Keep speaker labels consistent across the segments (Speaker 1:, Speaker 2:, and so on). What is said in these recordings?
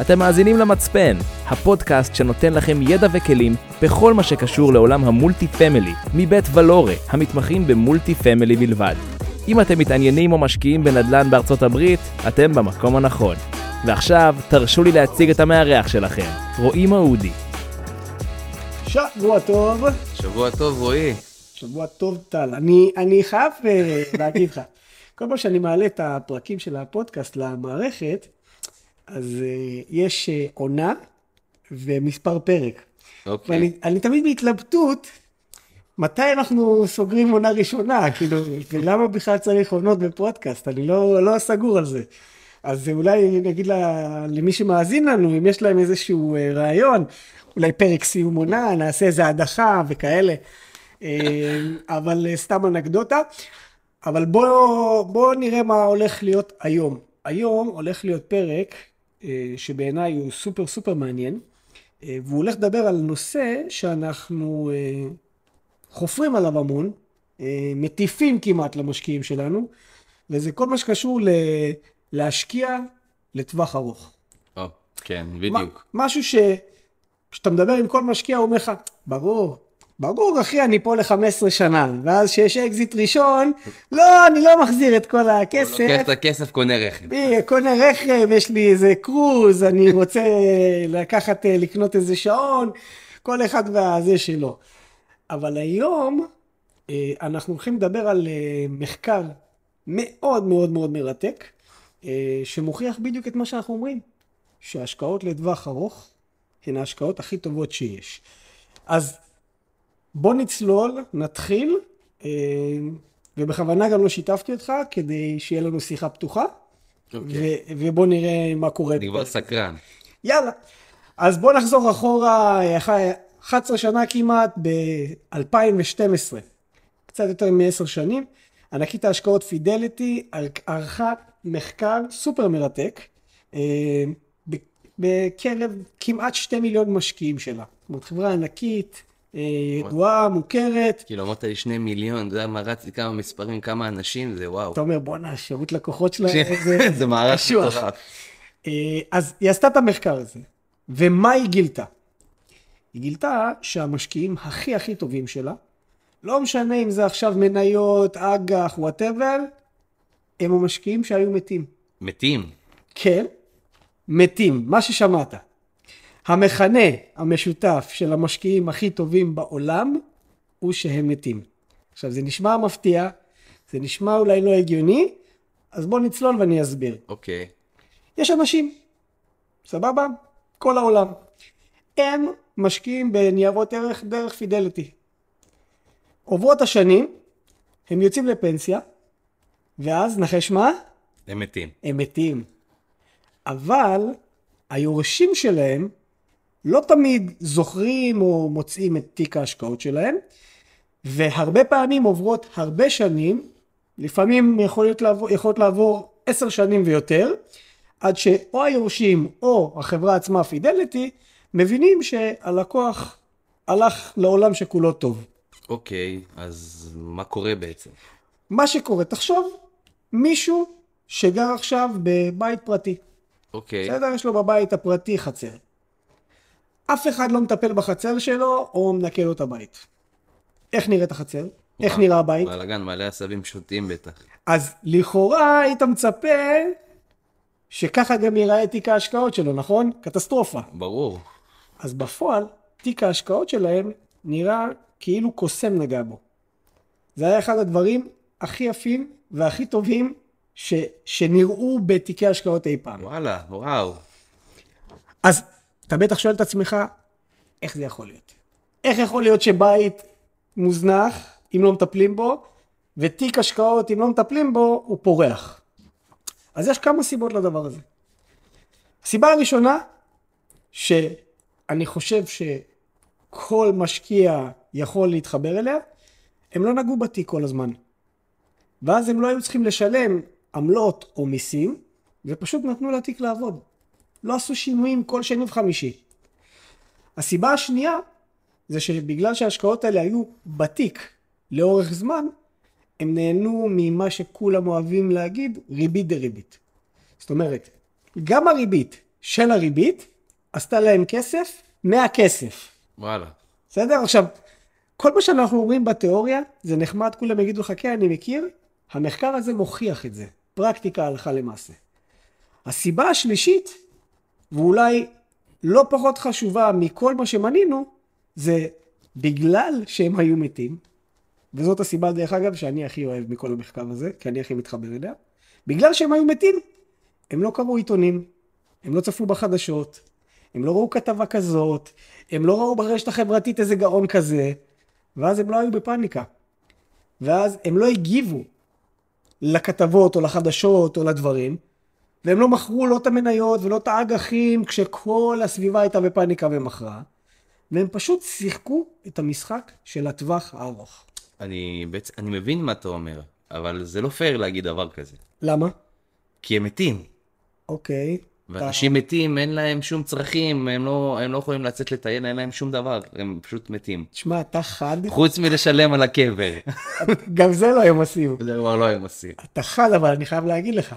Speaker 1: אתם מאזינים למצפן, הפודקאסט שנותן לכם ידע וכלים בכל מה שקשור לעולם ה multi family, מבית ולורה, המתמחים ב multi family בלבד. אם אתם מתעניינים או משקיעים בנדל"ן בארצות הברית, אתם במקום הנכון. ועכשיו, תרשו לי להציג את המארח שלכם, רועי מעודי.
Speaker 2: שבוע טוב.
Speaker 3: שבוע טוב, רועי.
Speaker 2: שבוע טוב, טל. אני, אני חייב אה, להגיד לך, כל פעם שאני מעלה את הפרקים של הפודקאסט למערכת, אז uh, יש uh, עונה ומספר פרק.
Speaker 3: אוקיי.
Speaker 2: ואני אני תמיד בהתלבטות, מתי אנחנו סוגרים עונה ראשונה, כאילו, ולמה בכלל צריך עונות בפודקאסט, אני לא, לא סגור על זה. אז אולי נגיד לה, למי שמאזין לנו, אם יש להם איזשהו uh, רעיון, אולי פרק סיום עונה, נעשה איזה הדחה וכאלה. אבל סתם אנקדוטה. אבל בואו בוא נראה מה הולך להיות היום. היום הולך להיות פרק אה, שבעיניי הוא סופר סופר מעניין, אה, והוא הולך לדבר על נושא שאנחנו אה, חופרים עליו המון, מטיפים כמעט למשקיעים שלנו, וזה כל מה שקשור ל... להשקיע לטווח ארוך.
Speaker 3: או, כן, בדיוק.
Speaker 2: משהו ש... כשאתה מדבר עם כל משקיע, הוא אומר לך, ברור, ברור אחי אני פה ל-15 שנה ואז כשיש אקזיט ראשון לא אני לא מחזיר את כל הכסף.
Speaker 3: לוקח את הכסף קונה רכב.
Speaker 2: קונה רכב יש לי איזה קרוז אני רוצה לקחת אה, לקנות איזה שעון כל אחד והזה שלו. אבל היום אה, אנחנו הולכים לדבר על אה, מחקר מאוד מאוד מאוד מרתק שמוכיח בדיוק את מה שאנחנו אומרים שהשקעות לטווח ארוך הן ההשקעות הכי טובות שיש. אז בוא נצלול, נתחיל, אה, ובכוונה גם לא שיתפתי אותך, כדי שיהיה לנו שיחה פתוחה, okay. אוקיי. ובוא נראה מה קורה.
Speaker 3: אני כבר סקרן.
Speaker 2: יאללה. אז בוא נחזור אחורה, 11 שנה כמעט, ב-2012, קצת יותר מ-10 שנים, ענקית ההשקעות פידליטי ערכה מחקר סופר מרתק, אה, בקרב כמעט 2 מיליון משקיעים שלה. זאת אומרת, חברה ענקית, אה, ידועה, מוכרת.
Speaker 3: כאילו אמרת לי שני מיליון, אתה יודע מה רצתי כמה מספרים, כמה אנשים, זה וואו.
Speaker 2: אתה אומר בואנה, שירות לקוחות שלה,
Speaker 3: זה מערך מטורף.
Speaker 2: אה, אז היא עשתה את המחקר הזה, ומה היא גילתה? היא גילתה שהמשקיעים הכי הכי טובים שלה, לא משנה אם זה עכשיו מניות, אג"ח, וואטאבר, הם המשקיעים שהיו מתים.
Speaker 3: מתים?
Speaker 2: כן, מתים, מה ששמעת. המכנה המשותף של המשקיעים הכי טובים בעולם הוא שהם מתים. עכשיו זה נשמע מפתיע, זה נשמע אולי לא הגיוני, אז בוא נצלול ואני אסביר.
Speaker 3: אוקיי. Okay.
Speaker 2: יש אנשים, סבבה? כל העולם. הם משקיעים בניירות ערך דרך פידליטי. עוברות השנים, הם יוצאים לפנסיה, ואז נחש מה?
Speaker 3: הם מתים.
Speaker 2: הם מתים. אבל היורשים שלהם לא תמיד זוכרים או מוצאים את תיק ההשקעות שלהם, והרבה פעמים עוברות הרבה שנים, לפעמים יכולות לעבור, יכולות לעבור עשר שנים ויותר, עד שאו היורשים או החברה עצמה פידליטי מבינים שהלקוח הלך לעולם שכולו טוב.
Speaker 3: אוקיי, okay, אז מה קורה בעצם?
Speaker 2: מה שקורה, תחשוב, מישהו שגר עכשיו בבית פרטי.
Speaker 3: אוקיי. Okay.
Speaker 2: בסדר? יש לו בבית הפרטי חצר. אף אחד לא מטפל בחצר שלו או מנקה לו את הבית. איך נראית החצר? איך נראה הבית?
Speaker 3: בלאגן, מלא עשבים שוטים בטח.
Speaker 2: אז לכאורה היית מצפה שככה גם ייראה תיק ההשקעות שלו, נכון? קטסטרופה.
Speaker 3: ברור.
Speaker 2: אז בפועל, תיק ההשקעות שלהם נראה כאילו קוסם נגע בו. זה היה אחד הדברים הכי יפים והכי טובים ש, שנראו בתיקי השקעות אי פעם.
Speaker 3: וואלה, וואו.
Speaker 2: אז אתה בטח שואל את עצמך, איך זה יכול להיות? איך יכול להיות שבית מוזנח, אם לא מטפלים בו, ותיק השקעות, אם לא מטפלים בו, הוא פורח. אז יש כמה סיבות לדבר הזה. הסיבה הראשונה, שאני חושב שכל משקיע יכול להתחבר אליה, הם לא נגעו בתיק כל הזמן. ואז הם לא היו צריכים לשלם עמלות או מיסים, ופשוט נתנו לתיק לעבוד. לא עשו שינויים כל שני וחמישי. הסיבה השנייה זה שבגלל שההשקעות האלה היו בתיק לאורך זמן, הם נהנו ממה שכולם אוהבים להגיד ריבית דריבית. זאת אומרת, גם הריבית של הריבית עשתה להם כסף מהכסף.
Speaker 3: וואלה.
Speaker 2: בסדר? עכשיו, כל מה שאנחנו אומרים בתיאוריה, זה נחמד, כולם יגידו לך, כן, אני מכיר, המחקר הזה מוכיח את זה. פרקטיקה הלכה למעשה. הסיבה השלישית, ואולי לא פחות חשובה מכל מה שמנינו, זה בגלל שהם היו מתים, וזאת הסיבה, דרך אגב, שאני הכי אוהב מכל המחקר הזה, כי אני הכי מתחבר אליה, בגלל שהם היו מתים, הם לא קראו עיתונים, הם לא צפו בחדשות, הם לא ראו כתבה כזאת, הם לא ראו ברשת החברתית איזה גאון כזה, ואז הם לא היו בפאניקה. ואז הם לא הגיבו לכתבות או לחדשות או לדברים, והם לא מכרו לא את המניות ולא את האג"חים כשכל הסביבה הייתה בפאניקה ומכרה, והם פשוט שיחקו את המשחק של הטווח הארוך.
Speaker 3: אני בעצם, אני מבין מה אתה אומר, אבל זה לא פייר להגיד דבר כזה.
Speaker 2: למה?
Speaker 3: כי הם מתים.
Speaker 2: אוקיי.
Speaker 3: ואנשים מתים, אין להם שום צרכים, הם לא, הם לא יכולים לצאת לטייל, אין להם שום דבר, הם פשוט מתים.
Speaker 2: תשמע, אתה חד,
Speaker 3: חוץ מלשלם על הקבר.
Speaker 2: גם זה לא הם עושים.
Speaker 3: זה כבר לא הם עושים.
Speaker 2: אתה חד, אבל אני חייב להגיד לך.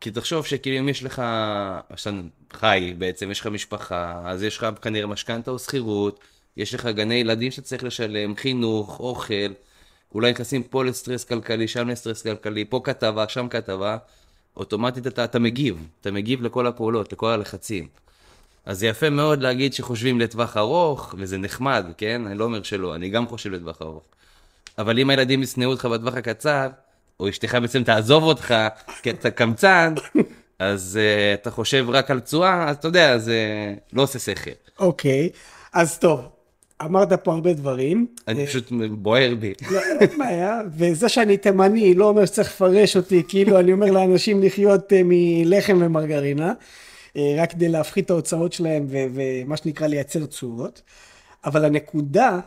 Speaker 3: כי תחשוב שכאילו אם יש לך, שאתה חי בעצם, יש לך משפחה, אז יש לך כנראה משכנתה או שכירות, יש לך גני ילדים שאתה צריך לשלם, חינוך, אוכל, אולי נכנסים פה לסטרס כלכלי, שם לסטרס כלכלי, פה כתבה, שם כתבה, אוטומטית אתה, אתה מגיב, אתה מגיב לכל הפעולות, לכל הלחצים. אז זה יפה מאוד להגיד שחושבים לטווח ארוך, וזה נחמד, כן? אני לא אומר שלא, אני גם חושב לטווח ארוך. אבל אם הילדים ישנאו אותך בטווח הקצר, או אשתך בעצם תעזוב אותך, כי אתה קמצן, אז uh, אתה חושב רק על תשואה, אז אתה יודע, זה לא עושה שכל.
Speaker 2: אוקיי, אז טוב, אמרת פה הרבה דברים.
Speaker 3: אני פשוט בוער בי.
Speaker 2: לא, אין בעיה, וזה שאני תימני לא אומר שצריך לפרש אותי, כאילו אני אומר לאנשים לחיות אה, מלחם ומרגרינה, אה, רק כדי להפחית את ההוצאות שלהם ו- ומה שנקרא לייצר תשואות. אבל הנקודה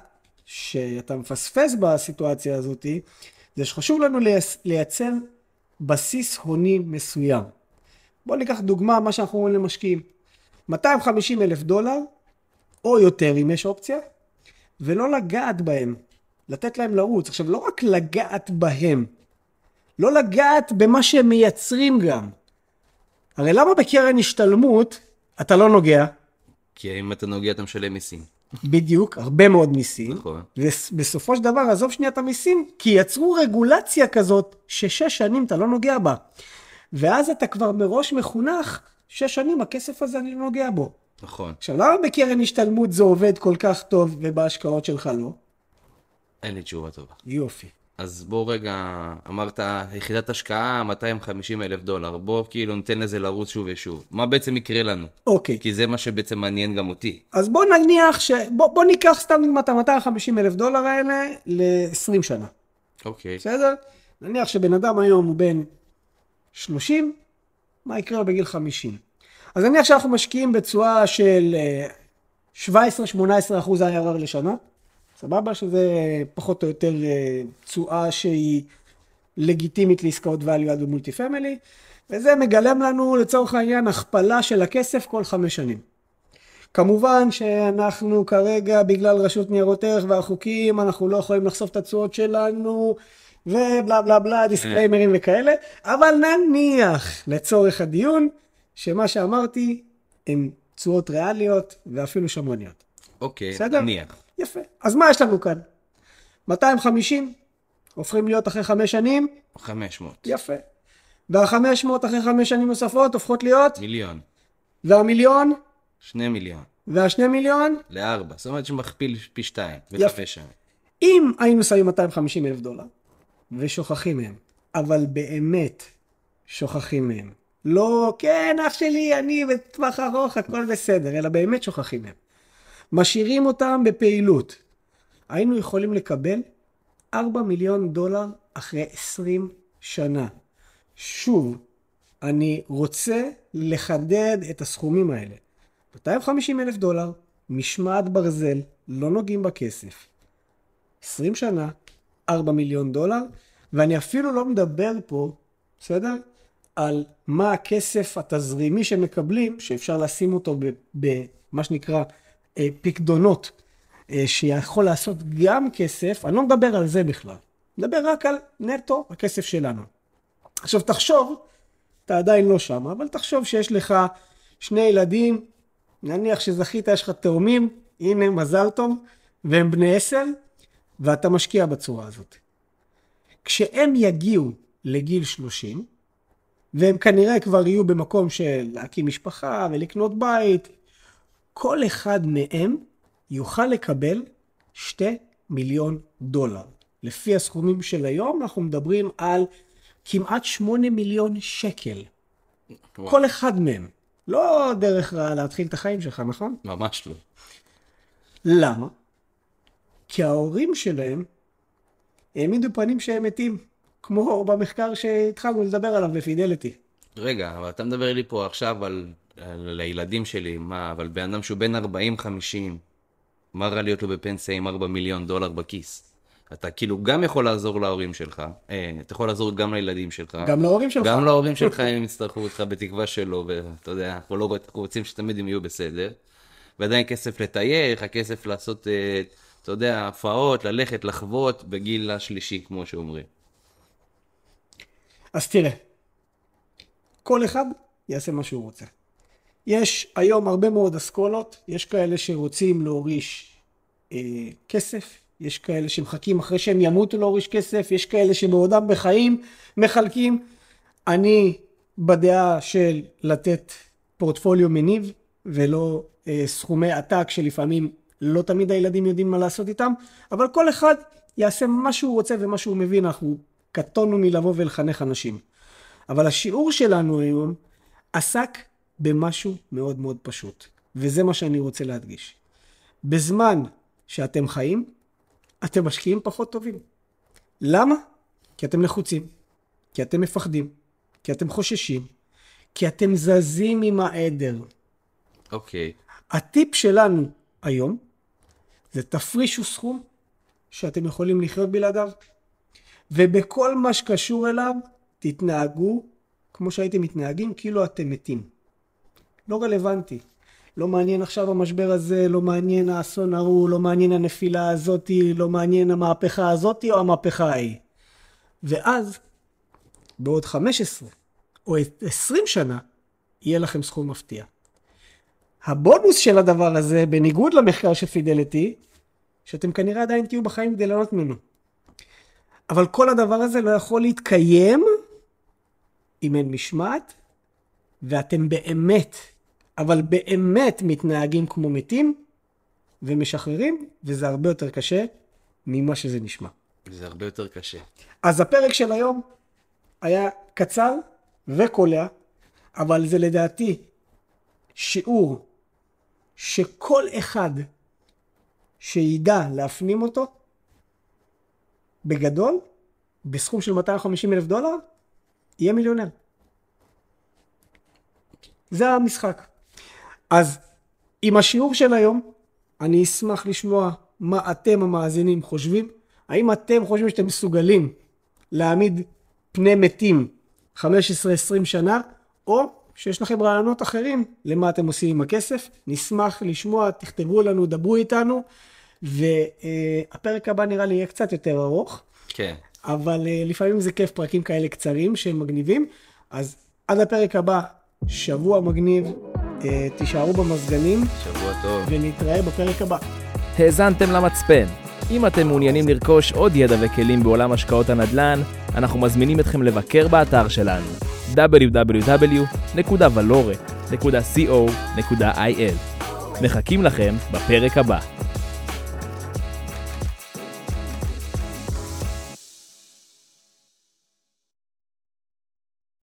Speaker 2: שאתה מפספס בסיטואציה הזאת, זה שחשוב לנו לייצ- לייצר בסיס הוני מסוים. בואו ניקח דוגמה, מה שאנחנו אומרים למשקיעים. 250 אלף דולר, או יותר אם יש אופציה, ולא לגעת בהם, לתת להם לרוץ. עכשיו, לא רק לגעת בהם, לא לגעת במה שהם מייצרים גם. הרי למה בקרן השתלמות אתה לא נוגע?
Speaker 3: כי אם אתה נוגע אתה משלם מיסים.
Speaker 2: בדיוק, הרבה מאוד מיסים.
Speaker 3: נכון.
Speaker 2: ובסופו של דבר, עזוב שנייה את המיסים, כי יצרו רגולציה כזאת ששש שנים אתה לא נוגע בה. ואז אתה כבר מראש מחונך, שש שנים הכסף הזה אני לא נוגע בו.
Speaker 3: נכון.
Speaker 2: עכשיו, למה בקרן השתלמות זה עובד כל כך טוב ובהשקעות שלך לא?
Speaker 3: אין לי תשובה טובה.
Speaker 2: יופי.
Speaker 3: אז בוא רגע, אמרת יחידת השקעה 250 אלף דולר, בוא כאילו ניתן לזה לרוץ שוב ושוב. מה בעצם יקרה לנו?
Speaker 2: אוקיי,
Speaker 3: כי זה מה שבעצם מעניין גם אותי.
Speaker 2: אז בוא נניח ש... בוא, בוא ניקח סתם את ה-250 אלף דולר האלה ל-20 שנה,
Speaker 3: אוקיי.
Speaker 2: בסדר? נניח שבן אדם היום הוא בן 30, מה יקרה בגיל 50? אז נניח שאנחנו משקיעים בתשואה של אה, 17-18 אחוז IRR לשנה, סבבה? שזה פחות או יותר אה, תשואה שהיא לגיטימית לעסקאות value add ב multi family, וזה מגלם לנו לצורך העניין הכפלה של הכסף כל חמש שנים. כמובן שאנחנו כרגע בגלל רשות ניירות ערך והחוקים אנחנו לא יכולים לחשוף את התשואות שלנו ובלה בלה בלה דיסקליימרים וכאלה אבל נניח לצורך הדיון שמה שאמרתי הם תשואות ריאליות ואפילו שמרניות.
Speaker 3: אוקיי,
Speaker 2: בסדר?
Speaker 3: נניח.
Speaker 2: יפה. אז מה יש לנו כאן? 250 הופכים להיות אחרי חמש שנים?
Speaker 3: 500.
Speaker 2: יפה. וה-500 אחרי חמש שנים נוספות הופכות להיות?
Speaker 3: מיליון.
Speaker 2: והמיליון?
Speaker 3: שני מיליון.
Speaker 2: והשני מיליון?
Speaker 3: לארבע. זאת אומרת שמכפיל פי שתיים.
Speaker 2: יפה.
Speaker 3: שנים.
Speaker 2: אם היינו שמים 250 אלף דולר ושוכחים מהם, אבל באמת שוכחים מהם, לא, כן, אח שלי, אני בטווח ארוך, הכל בסדר, אלא באמת שוכחים מהם. משאירים אותם בפעילות. היינו יכולים לקבל 4 מיליון דולר אחרי 20 שנה. שוב, אני רוצה לחדד את הסכומים האלה. 250 אלף דולר, משמעת ברזל, לא נוגעים בכסף. 20 שנה, 4 מיליון דולר, ואני אפילו לא מדבר פה, בסדר? על מה הכסף התזרימי שמקבלים, שאפשר לשים אותו במה שנקרא פקדונות, אה, שיכול לעשות גם כסף, אני לא מדבר על זה בכלל. מדבר רק על נטו, הכסף שלנו. עכשיו תחשוב, אתה עדיין לא שם, אבל תחשוב שיש לך שני ילדים, נניח שזכית, יש לך תאומים, הנה מזל טוב, והם בני עשר, ואתה משקיע בצורה הזאת. כשהם יגיעו לגיל 30, והם כנראה כבר יהיו במקום של להקים משפחה ולקנות בית, כל אחד מהם יוכל לקבל 2 מיליון דולר. לפי הסכומים של היום, אנחנו מדברים על כמעט 8 מיליון שקל.
Speaker 3: וואו.
Speaker 2: כל אחד מהם. לא דרך רעה להתחיל את החיים שלך, נכון?
Speaker 3: ממש לא.
Speaker 2: למה? כי ההורים שלהם העמידו פנים שהם מתים, כמו במחקר שהתחלנו לדבר עליו בפידליטי.
Speaker 3: רגע, אבל אתה מדבר לי פה עכשיו על, על הילדים שלי, מה, אבל בן אדם שהוא בן 40-50, מה רע להיות לו בפנסיה עם 4 מיליון דולר בכיס? אתה כאילו גם יכול לעזור להורים שלך, אה, אתה יכול לעזור גם לילדים שלך.
Speaker 2: גם להורים שלך.
Speaker 3: גם להורים שלך אם הם יצטרכו אותך בתקווה שלא, ואתה יודע, אנחנו לא רוצים שתמיד הם יהיו בסדר. ועדיין כסף לטייל, לך כסף לעשות, אה, אתה יודע, הפרעות, ללכת, לחוות בגיל השלישי, כמו שאומרים.
Speaker 2: אז תראה, כל אחד יעשה מה שהוא רוצה. יש היום הרבה מאוד אסכולות, יש כאלה שרוצים להוריש אה, כסף, יש כאלה שמחכים אחרי שהם ימותו להוריש כסף, יש כאלה שבעודם בחיים מחלקים. אני בדעה של לתת פורטפוליו מניב ולא אה, סכומי עתק שלפעמים לא תמיד הילדים יודעים מה לעשות איתם, אבל כל אחד יעשה מה שהוא רוצה ומה שהוא מבין, אנחנו קטונו מלבוא ולחנך אנשים. אבל השיעור שלנו היום עסק במשהו מאוד מאוד פשוט, וזה מה שאני רוצה להדגיש. בזמן שאתם חיים, אתם משקיעים פחות טובים. למה? כי אתם לחוצים, כי אתם מפחדים, כי אתם חוששים, כי אתם זזים עם העדר.
Speaker 3: אוקיי.
Speaker 2: הטיפ שלנו היום זה תפרישו סכום שאתם יכולים לחיות בלעדיו, ובכל מה שקשור אליו תתנהגו כמו שהייתם מתנהגים, כאילו אתם מתים. לא רלוונטי. לא מעניין עכשיו המשבר הזה, לא מעניין האסון ההוא, לא מעניין הנפילה הזאתי, לא מעניין המהפכה הזאתי או המהפכה ההיא. ואז, בעוד 15 או 20 שנה, יהיה לכם סכום מפתיע. הבונוס של הדבר הזה, בניגוד למחקר של פידליטי, שאתם כנראה עדיין תהיו בחיים כדי ליהנות ממנו. אבל כל הדבר הזה לא יכול להתקיים אם אין משמעת, ואתם באמת, אבל באמת מתנהגים כמו מתים, ומשחררים, וזה הרבה יותר קשה ממה שזה נשמע.
Speaker 3: זה הרבה יותר קשה.
Speaker 2: אז הפרק של היום היה קצר וקולע, אבל זה לדעתי שיעור שכל אחד שידע להפנים אותו, בגדול, בסכום של 250 אלף דולר, יהיה מיליונר. זה המשחק. אז עם השיעור של היום, אני אשמח לשמוע מה אתם המאזינים חושבים. האם אתם חושבים שאתם מסוגלים להעמיד פני מתים 15-20 שנה, או שיש לכם רעיונות אחרים למה אתם עושים עם הכסף. נשמח לשמוע, תכתבו לנו, דברו איתנו, והפרק הבא נראה לי יהיה קצת יותר ארוך,
Speaker 3: כן.
Speaker 2: אבל אה, לפעמים זה כיף פרקים כאלה קצרים שהם מגניבים. אז עד הפרק הבא, שבוע מגניב, תישארו במזגנים,
Speaker 3: שבוע טוב.
Speaker 2: ונתראה בפרק הבא.
Speaker 1: האזנתם למצפן. אם אתם מעוניינים לרכוש עוד ידע וכלים בעולם השקעות הנדל"ן, אנחנו מזמינים אתכם לבקר באתר שלנו www.valore.co.il מחכים לכם בפרק הבא.